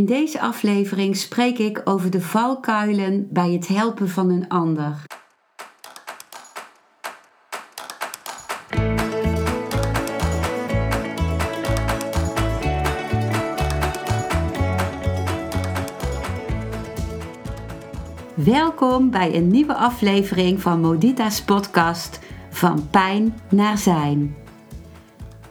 In deze aflevering spreek ik over de valkuilen bij het helpen van een ander. Welkom bij een nieuwe aflevering van Modita's podcast Van Pijn naar Zijn.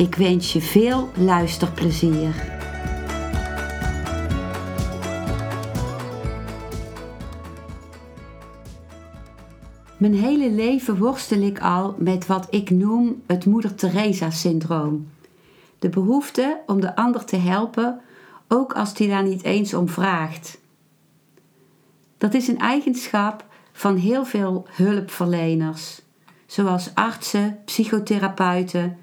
Ik wens je veel luisterplezier. Mijn hele leven worstel ik al met wat ik noem het Moeder Teresa-syndroom. De behoefte om de ander te helpen, ook als die daar niet eens om vraagt. Dat is een eigenschap van heel veel hulpverleners, zoals artsen, psychotherapeuten,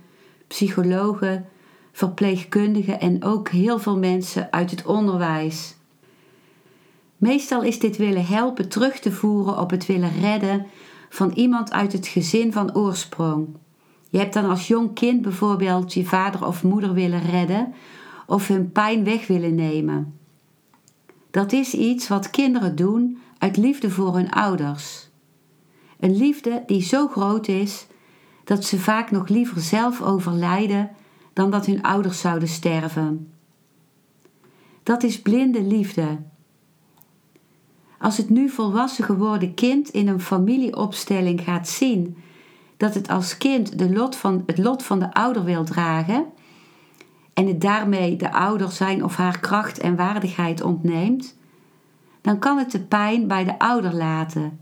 psychologen, verpleegkundigen en ook heel veel mensen uit het onderwijs. Meestal is dit willen helpen terug te voeren op het willen redden van iemand uit het gezin van oorsprong. Je hebt dan als jong kind bijvoorbeeld je vader of moeder willen redden of hun pijn weg willen nemen. Dat is iets wat kinderen doen uit liefde voor hun ouders. Een liefde die zo groot is dat ze vaak nog liever zelf overlijden dan dat hun ouders zouden sterven. Dat is blinde liefde. Als het nu volwassen geworden kind in een familieopstelling gaat zien dat het als kind de lot van, het lot van de ouder wil dragen en het daarmee de ouder zijn of haar kracht en waardigheid ontneemt, dan kan het de pijn bij de ouder laten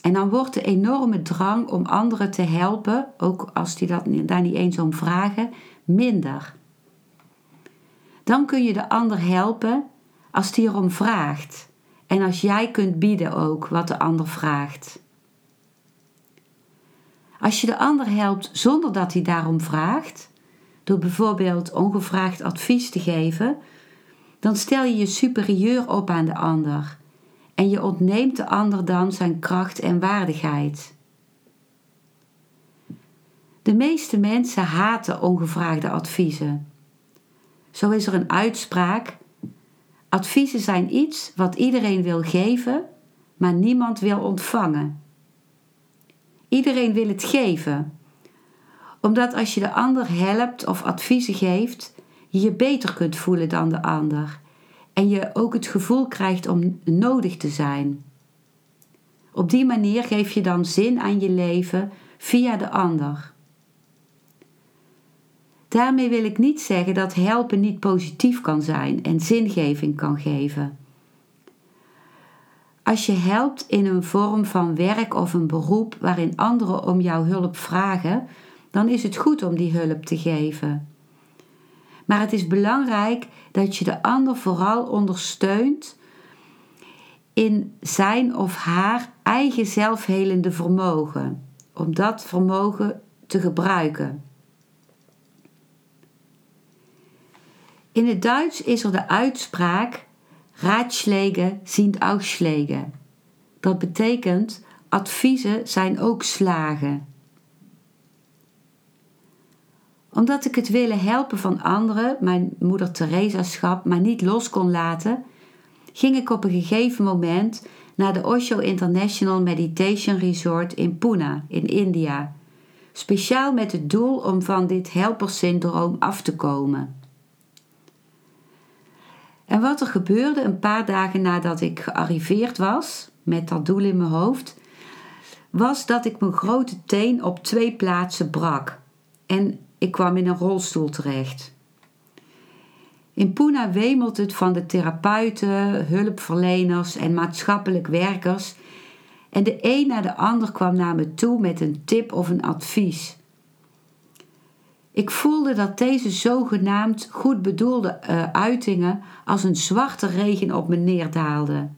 en dan wordt de enorme drang om anderen te helpen, ook als die dat, daar niet eens om vragen, minder. Dan kun je de ander helpen als die erom vraagt. En als jij kunt bieden ook wat de ander vraagt. Als je de ander helpt zonder dat hij daarom vraagt, door bijvoorbeeld ongevraagd advies te geven, dan stel je je superieur op aan de ander en je ontneemt de ander dan zijn kracht en waardigheid. De meeste mensen haten ongevraagde adviezen. Zo is er een uitspraak: adviezen zijn iets wat iedereen wil geven, maar niemand wil ontvangen. Iedereen wil het geven, omdat als je de ander helpt of adviezen geeft, je je beter kunt voelen dan de ander en je ook het gevoel krijgt om nodig te zijn. Op die manier geef je dan zin aan je leven via de ander. Daarmee wil ik niet zeggen dat helpen niet positief kan zijn en zingeving kan geven. Als je helpt in een vorm van werk of een beroep waarin anderen om jouw hulp vragen, dan is het goed om die hulp te geven. Maar het is belangrijk dat je de ander vooral ondersteunt in zijn of haar eigen zelfhelende vermogen, om dat vermogen te gebruiken. In het Duits is er de uitspraak Ratschläge sind auch. Dat betekent adviezen zijn ook slagen omdat ik het willen helpen van anderen, mijn moeder Theresaschap, maar niet los kon laten, ging ik op een gegeven moment naar de Osho International Meditation Resort in Pune in India. Speciaal met het doel om van dit helpersyndroom af te komen. En wat er gebeurde een paar dagen nadat ik gearriveerd was, met dat doel in mijn hoofd, was dat ik mijn grote teen op twee plaatsen brak. En ik kwam in een rolstoel terecht. In Pune wemelt het van de therapeuten, hulpverleners en maatschappelijk werkers. En de een na de ander kwam naar me toe met een tip of een advies. Ik voelde dat deze zogenaamd goed bedoelde uh, uitingen als een zwarte regen op me neerdaalden.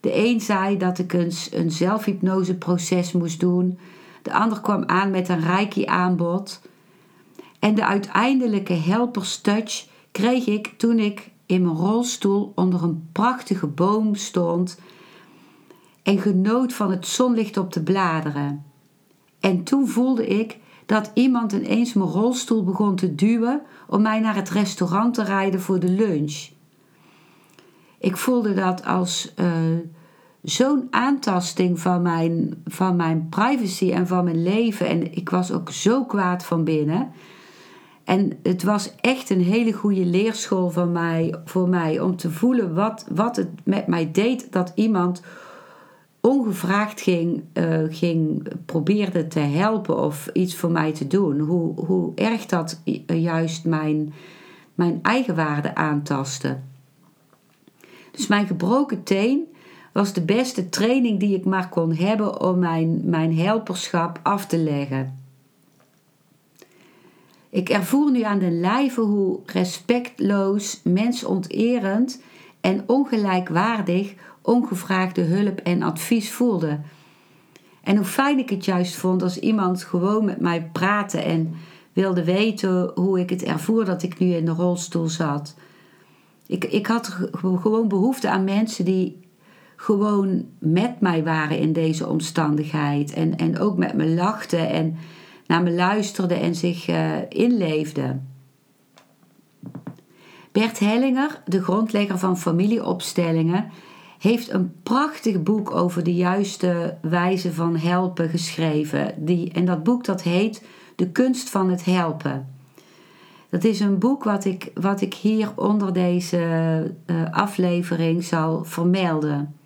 De een zei dat ik eens een zelfhypnoseproces moest doen. De ander kwam aan met een reiki-aanbod. En de uiteindelijke helperstouch kreeg ik toen ik in mijn rolstoel onder een prachtige boom stond en genoot van het zonlicht op de bladeren. En toen voelde ik dat iemand ineens mijn rolstoel begon te duwen om mij naar het restaurant te rijden voor de lunch. Ik voelde dat als uh, zo'n aantasting van mijn, van mijn privacy en van mijn leven. En ik was ook zo kwaad van binnen. En het was echt een hele goede leerschool van mij, voor mij om te voelen wat, wat het met mij deed dat iemand ongevraagd ging, uh, ging probeerde te helpen of iets voor mij te doen. Hoe, hoe erg dat juist mijn, mijn eigenwaarde aantastte. Dus mijn gebroken teen was de beste training die ik maar kon hebben om mijn, mijn helperschap af te leggen. Ik ervoer nu aan de lijve hoe respectloos, mensonterend en ongelijkwaardig ongevraagde hulp en advies voelde. En hoe fijn ik het juist vond als iemand gewoon met mij praatte en wilde weten hoe ik het ervoer dat ik nu in de rolstoel zat. Ik, ik had gewoon behoefte aan mensen die gewoon met mij waren in deze omstandigheid. En, en ook met me lachten en naar me luisterden en zich uh, inleefden. Bert Hellinger, de grondlegger van familieopstellingen, heeft een prachtig boek over de juiste wijze van helpen geschreven. Die, en dat boek dat heet De kunst van het helpen. Dat is een boek wat ik, wat ik hier onder deze uh, aflevering zal vermelden.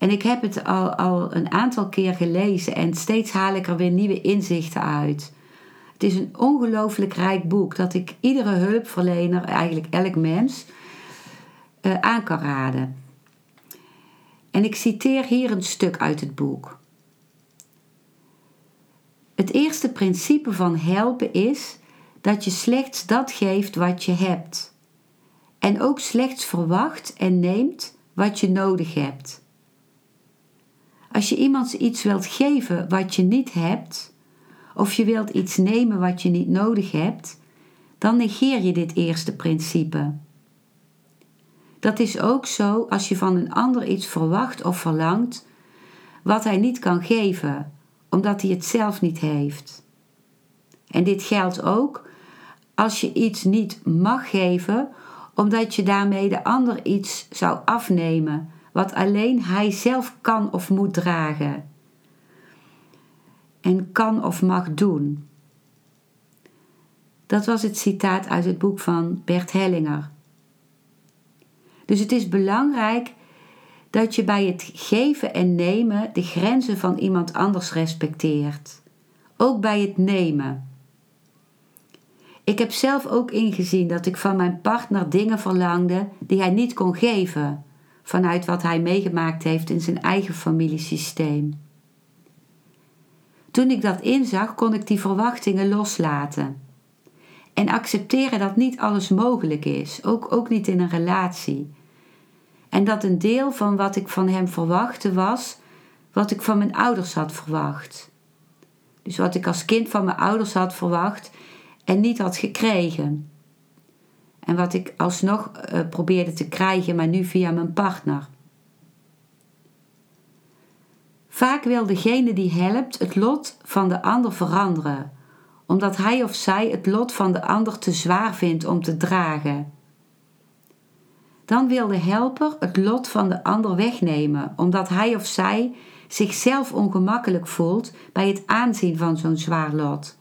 En ik heb het al, al een aantal keer gelezen en steeds haal ik er weer nieuwe inzichten uit. Het is een ongelooflijk rijk boek dat ik iedere hulpverlener, eigenlijk elk mens, uh, aan kan raden. En ik citeer hier een stuk uit het boek. Het eerste principe van helpen is dat je slechts dat geeft wat je hebt. En ook slechts verwacht en neemt wat je nodig hebt. Als je iemand iets wilt geven wat je niet hebt, of je wilt iets nemen wat je niet nodig hebt, dan negeer je dit eerste principe. Dat is ook zo als je van een ander iets verwacht of verlangt wat hij niet kan geven, omdat hij het zelf niet heeft. En dit geldt ook als je iets niet mag geven, omdat je daarmee de ander iets zou afnemen wat alleen hij zelf kan of moet dragen. En kan of mag doen. Dat was het citaat uit het boek van Bert Hellinger. Dus het is belangrijk dat je bij het geven en nemen de grenzen van iemand anders respecteert. Ook bij het nemen. Ik heb zelf ook ingezien dat ik van mijn partner dingen verlangde die hij niet kon geven, vanuit wat hij meegemaakt heeft in zijn eigen familiesysteem. Toen ik dat inzag, kon ik die verwachtingen loslaten. En accepteren dat niet alles mogelijk is, ook, ook niet in een relatie. En dat een deel van wat ik van hem verwachtte was wat ik van mijn ouders had verwacht. Dus wat ik als kind van mijn ouders had verwacht en niet had gekregen. En wat ik alsnog uh, probeerde te krijgen, maar nu via mijn partner. Vaak wil degene die helpt het lot van de ander veranderen, omdat hij of zij het lot van de ander te zwaar vindt om te dragen. Dan wil de helper het lot van de ander wegnemen, omdat hij of zij zichzelf ongemakkelijk voelt bij het aanzien van zo'n zwaar lot.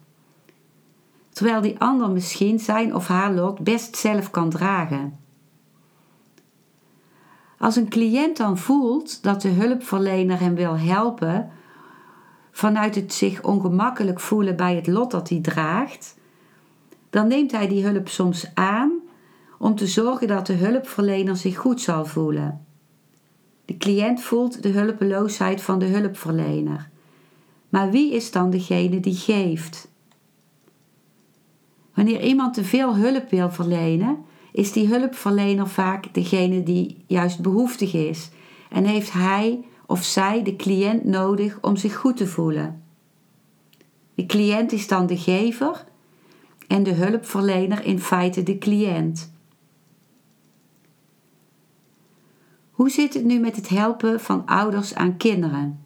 Terwijl die ander misschien zijn of haar lot best zelf kan dragen. Als een cliënt dan voelt dat de hulpverlener hem wil helpen vanuit het zich ongemakkelijk voelen bij het lot dat hij draagt, dan neemt hij die hulp soms aan om te zorgen dat de hulpverlener zich goed zal voelen. De cliënt voelt de hulpeloosheid van de hulpverlener. Maar wie is dan degene die geeft? Wanneer iemand te veel hulp wil verlenen, is die hulpverlener vaak degene die juist behoeftig is en heeft hij of zij de cliënt nodig om zich goed te voelen. De cliënt is dan de gever en de hulpverlener in feite de cliënt. Hoe zit het nu met het helpen van ouders aan kinderen?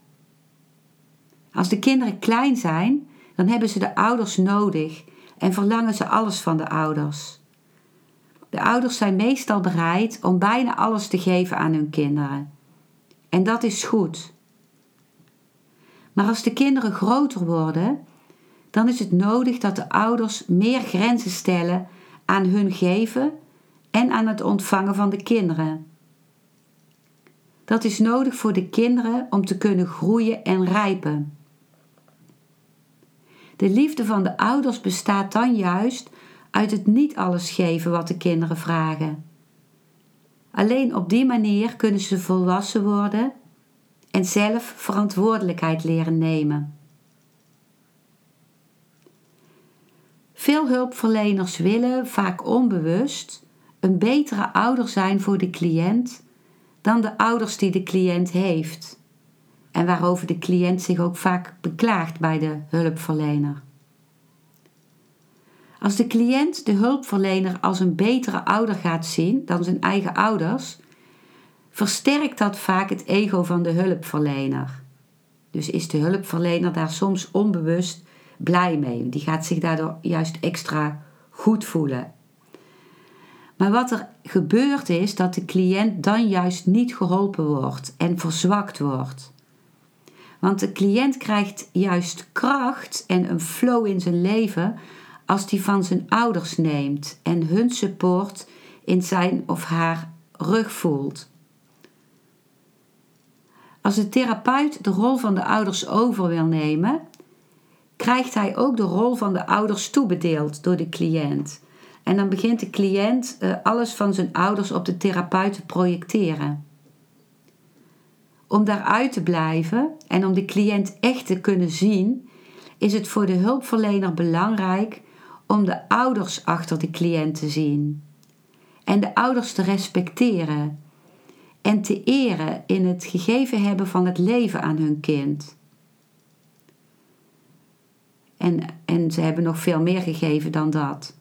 Als de kinderen klein zijn, dan hebben ze de ouders nodig en verlangen ze alles van de ouders. De ouders zijn meestal bereid om bijna alles te geven aan hun kinderen. En dat is goed. Maar als de kinderen groter worden, dan is het nodig dat de ouders meer grenzen stellen aan hun geven en aan het ontvangen van de kinderen. Dat is nodig voor de kinderen om te kunnen groeien en rijpen. De liefde van de ouders bestaat dan juist uit het niet alles geven wat de kinderen vragen. Alleen op die manier kunnen ze volwassen worden en zelf verantwoordelijkheid leren nemen. Veel hulpverleners willen, vaak onbewust, een betere ouder zijn voor de cliënt dan de ouders die de cliënt heeft en waarover de cliënt zich ook vaak beklaagt bij de hulpverlener. Als de cliënt de hulpverlener als een betere ouder gaat zien dan zijn eigen ouders, versterkt dat vaak het ego van de hulpverlener. Dus is de hulpverlener daar soms onbewust blij mee. Die gaat zich daardoor juist extra goed voelen. Maar wat er gebeurt is dat de cliënt dan juist niet geholpen wordt en verzwakt wordt. Want de cliënt krijgt juist kracht en een flow in zijn leven als die van zijn ouders neemt en hun support in zijn of haar rug voelt. Als de therapeut de rol van de ouders over wil nemen, krijgt hij ook de rol van de ouders toebedeeld door de cliënt. En dan begint de cliënt uh, alles van zijn ouders op de therapeut te projecteren. Om daaruit te blijven en om de cliënt echt te kunnen zien, is het voor de hulpverlener belangrijk om de ouders achter de cliënt te zien. En de ouders te respecteren en te eren in het gegeven hebben van het leven aan hun kind. En, en ze hebben nog veel meer gegeven dan dat.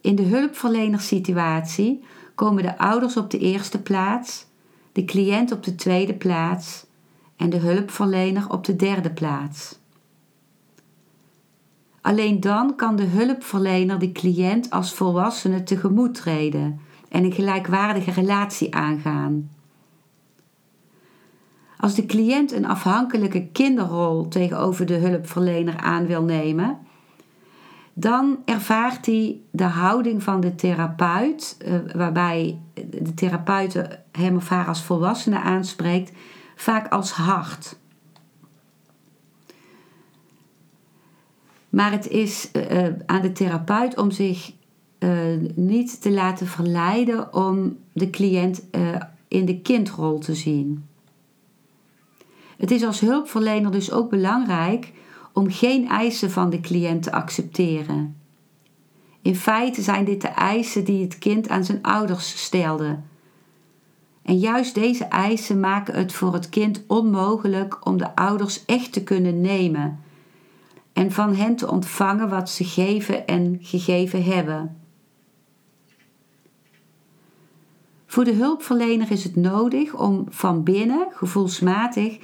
In de hulpverlenersituatie komen de ouders op de eerste plaats, de cliënt op de tweede plaats en de hulpverlener op de derde plaats. Alleen dan kan de hulpverlener de cliënt als volwassene tegemoet treden en een gelijkwaardige relatie aangaan. Als de cliënt een afhankelijke kinderrol tegenover de hulpverlener aan wil nemen, dan ervaart hij de houding van de therapeut, eh, waarbij de therapeut hem of haar als volwassene aanspreekt, vaak als hard. Maar het is uh, aan de therapeut om zich niet te laten verleiden om de cliënt in de kindrol te zien. Het is als hulpverlener dus ook belangrijk om geen eisen van de cliënt te accepteren. In feite zijn dit de eisen die het kind aan zijn ouders stelde. En juist deze eisen maken het voor het kind onmogelijk om de ouders echt te kunnen nemen en van hen te ontvangen wat ze geven en gegeven hebben. Voor de hulpverlener is het nodig om van binnen, gevoelsmatig,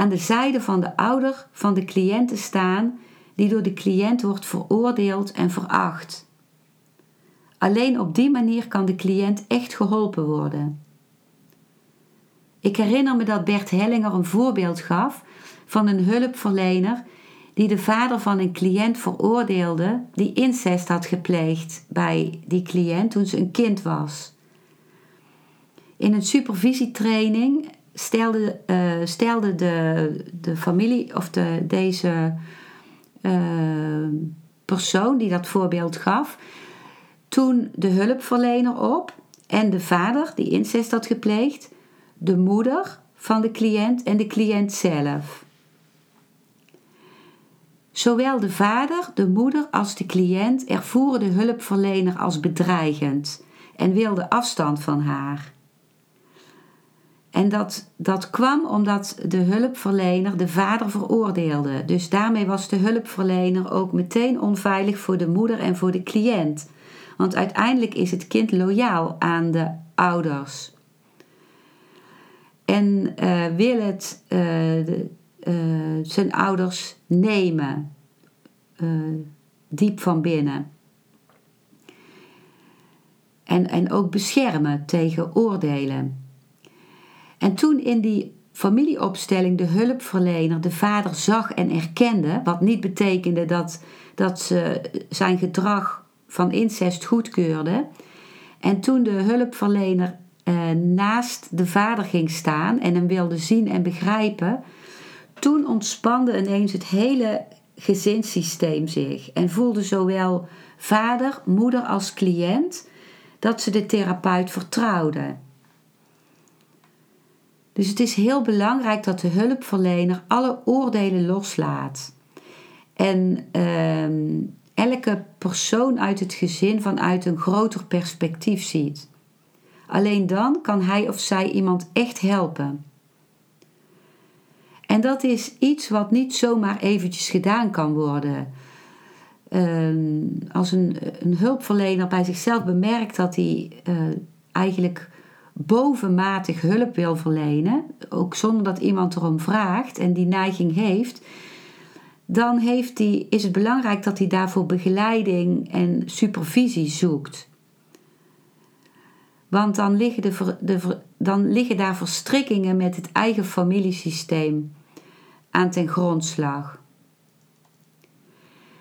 aan de zijde van de ouder van de cliënt te staan die door de cliënt wordt veroordeeld en veracht. Alleen op die manier kan de cliënt echt geholpen worden. Ik herinner me dat Bert Hellinger een voorbeeld gaf van een hulpverlener die de vader van een cliënt veroordeelde die incest had gepleegd bij die cliënt toen ze een kind was. In een supervisietraining stelde, uh, stelde de, de familie of de, deze uh, persoon die dat voorbeeld gaf, toen de hulpverlener op en de vader die incest had gepleegd, de moeder van de cliënt en de cliënt zelf. Zowel de vader, de moeder als de cliënt ervoeren de hulpverlener als bedreigend en wilden afstand van haar. En dat, dat kwam omdat de hulpverlener de vader veroordeelde. Dus daarmee was de hulpverlener ook meteen onveilig voor de moeder en voor de cliënt. Want uiteindelijk is het kind loyaal aan de ouders. En uh, wil het uh, de, uh, zijn ouders nemen, diep van binnen. En, en ook beschermen tegen oordelen. En toen in die familieopstelling de hulpverlener de vader zag en erkende, wat niet betekende dat, dat ze zijn gedrag van incest goedkeurde. En toen de hulpverlener eh, naast de vader ging staan en hem wilde zien en begrijpen, toen ontspande ineens het hele gezinssysteem zich en voelde zowel vader, moeder als cliënt dat ze de therapeut vertrouwden. Dus het is heel belangrijk dat de hulpverlener alle oordelen loslaat. En ehm, elke persoon uit het gezin vanuit een groter perspectief ziet. Alleen dan kan hij of zij iemand echt helpen. En dat is iets wat niet zomaar eventjes gedaan kan worden. Ehm, als een, een, hulpverlener bij zichzelf bemerkt dat hij uh, eigenlijk bovenmatig hulp wil verlenen, ook zonder dat iemand erom vraagt en die neiging heeft, dan heeft die, is het belangrijk dat hij daarvoor begeleiding en supervisie zoekt. Want dan liggen, de, dan liggen daar verstrikkingen met het eigen familiesysteem aan ten grondslag.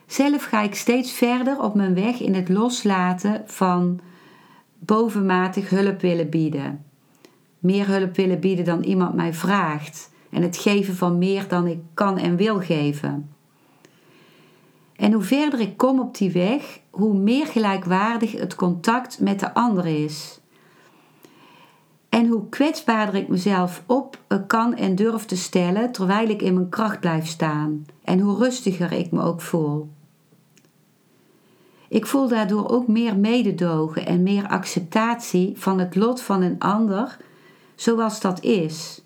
Zelf ga ik steeds verder op mijn weg in het loslaten van bovenmatig hulp willen bieden. Meer hulp willen bieden dan iemand mij vraagt. En het geven van meer dan ik kan en wil geven. En hoe verder ik kom op die weg, hoe meer gelijkwaardig het contact met de ander is. En hoe kwetsbaarder ik mezelf op kan en durf te stellen terwijl ik in mijn kracht blijf staan. En hoe rustiger ik me ook voel. Ik voel daardoor ook meer mededogen en meer acceptatie van het lot van een ander zoals dat is.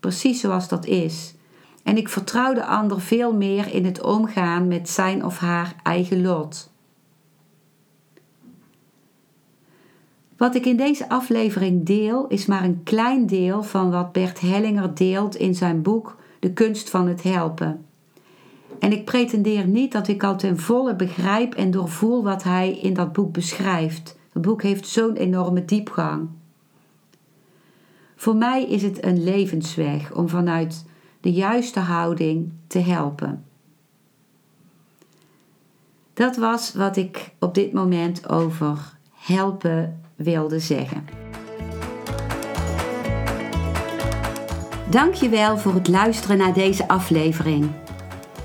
Precies zoals dat is. En ik vertrouw de ander veel meer in het omgaan met zijn of haar eigen lot. Wat ik in deze aflevering deel is maar een klein deel van wat Bert Hellinger deelt in zijn boek De kunst van het helpen. En ik pretendeer niet dat ik al ten volle begrijp en doorvoel wat hij in dat boek beschrijft. Het boek heeft zo'n enorme diepgang. Voor mij is het een levensweg om vanuit de juiste houding te helpen. Dat was wat ik op dit moment over helpen wilde zeggen. Dankjewel voor het luisteren naar deze aflevering.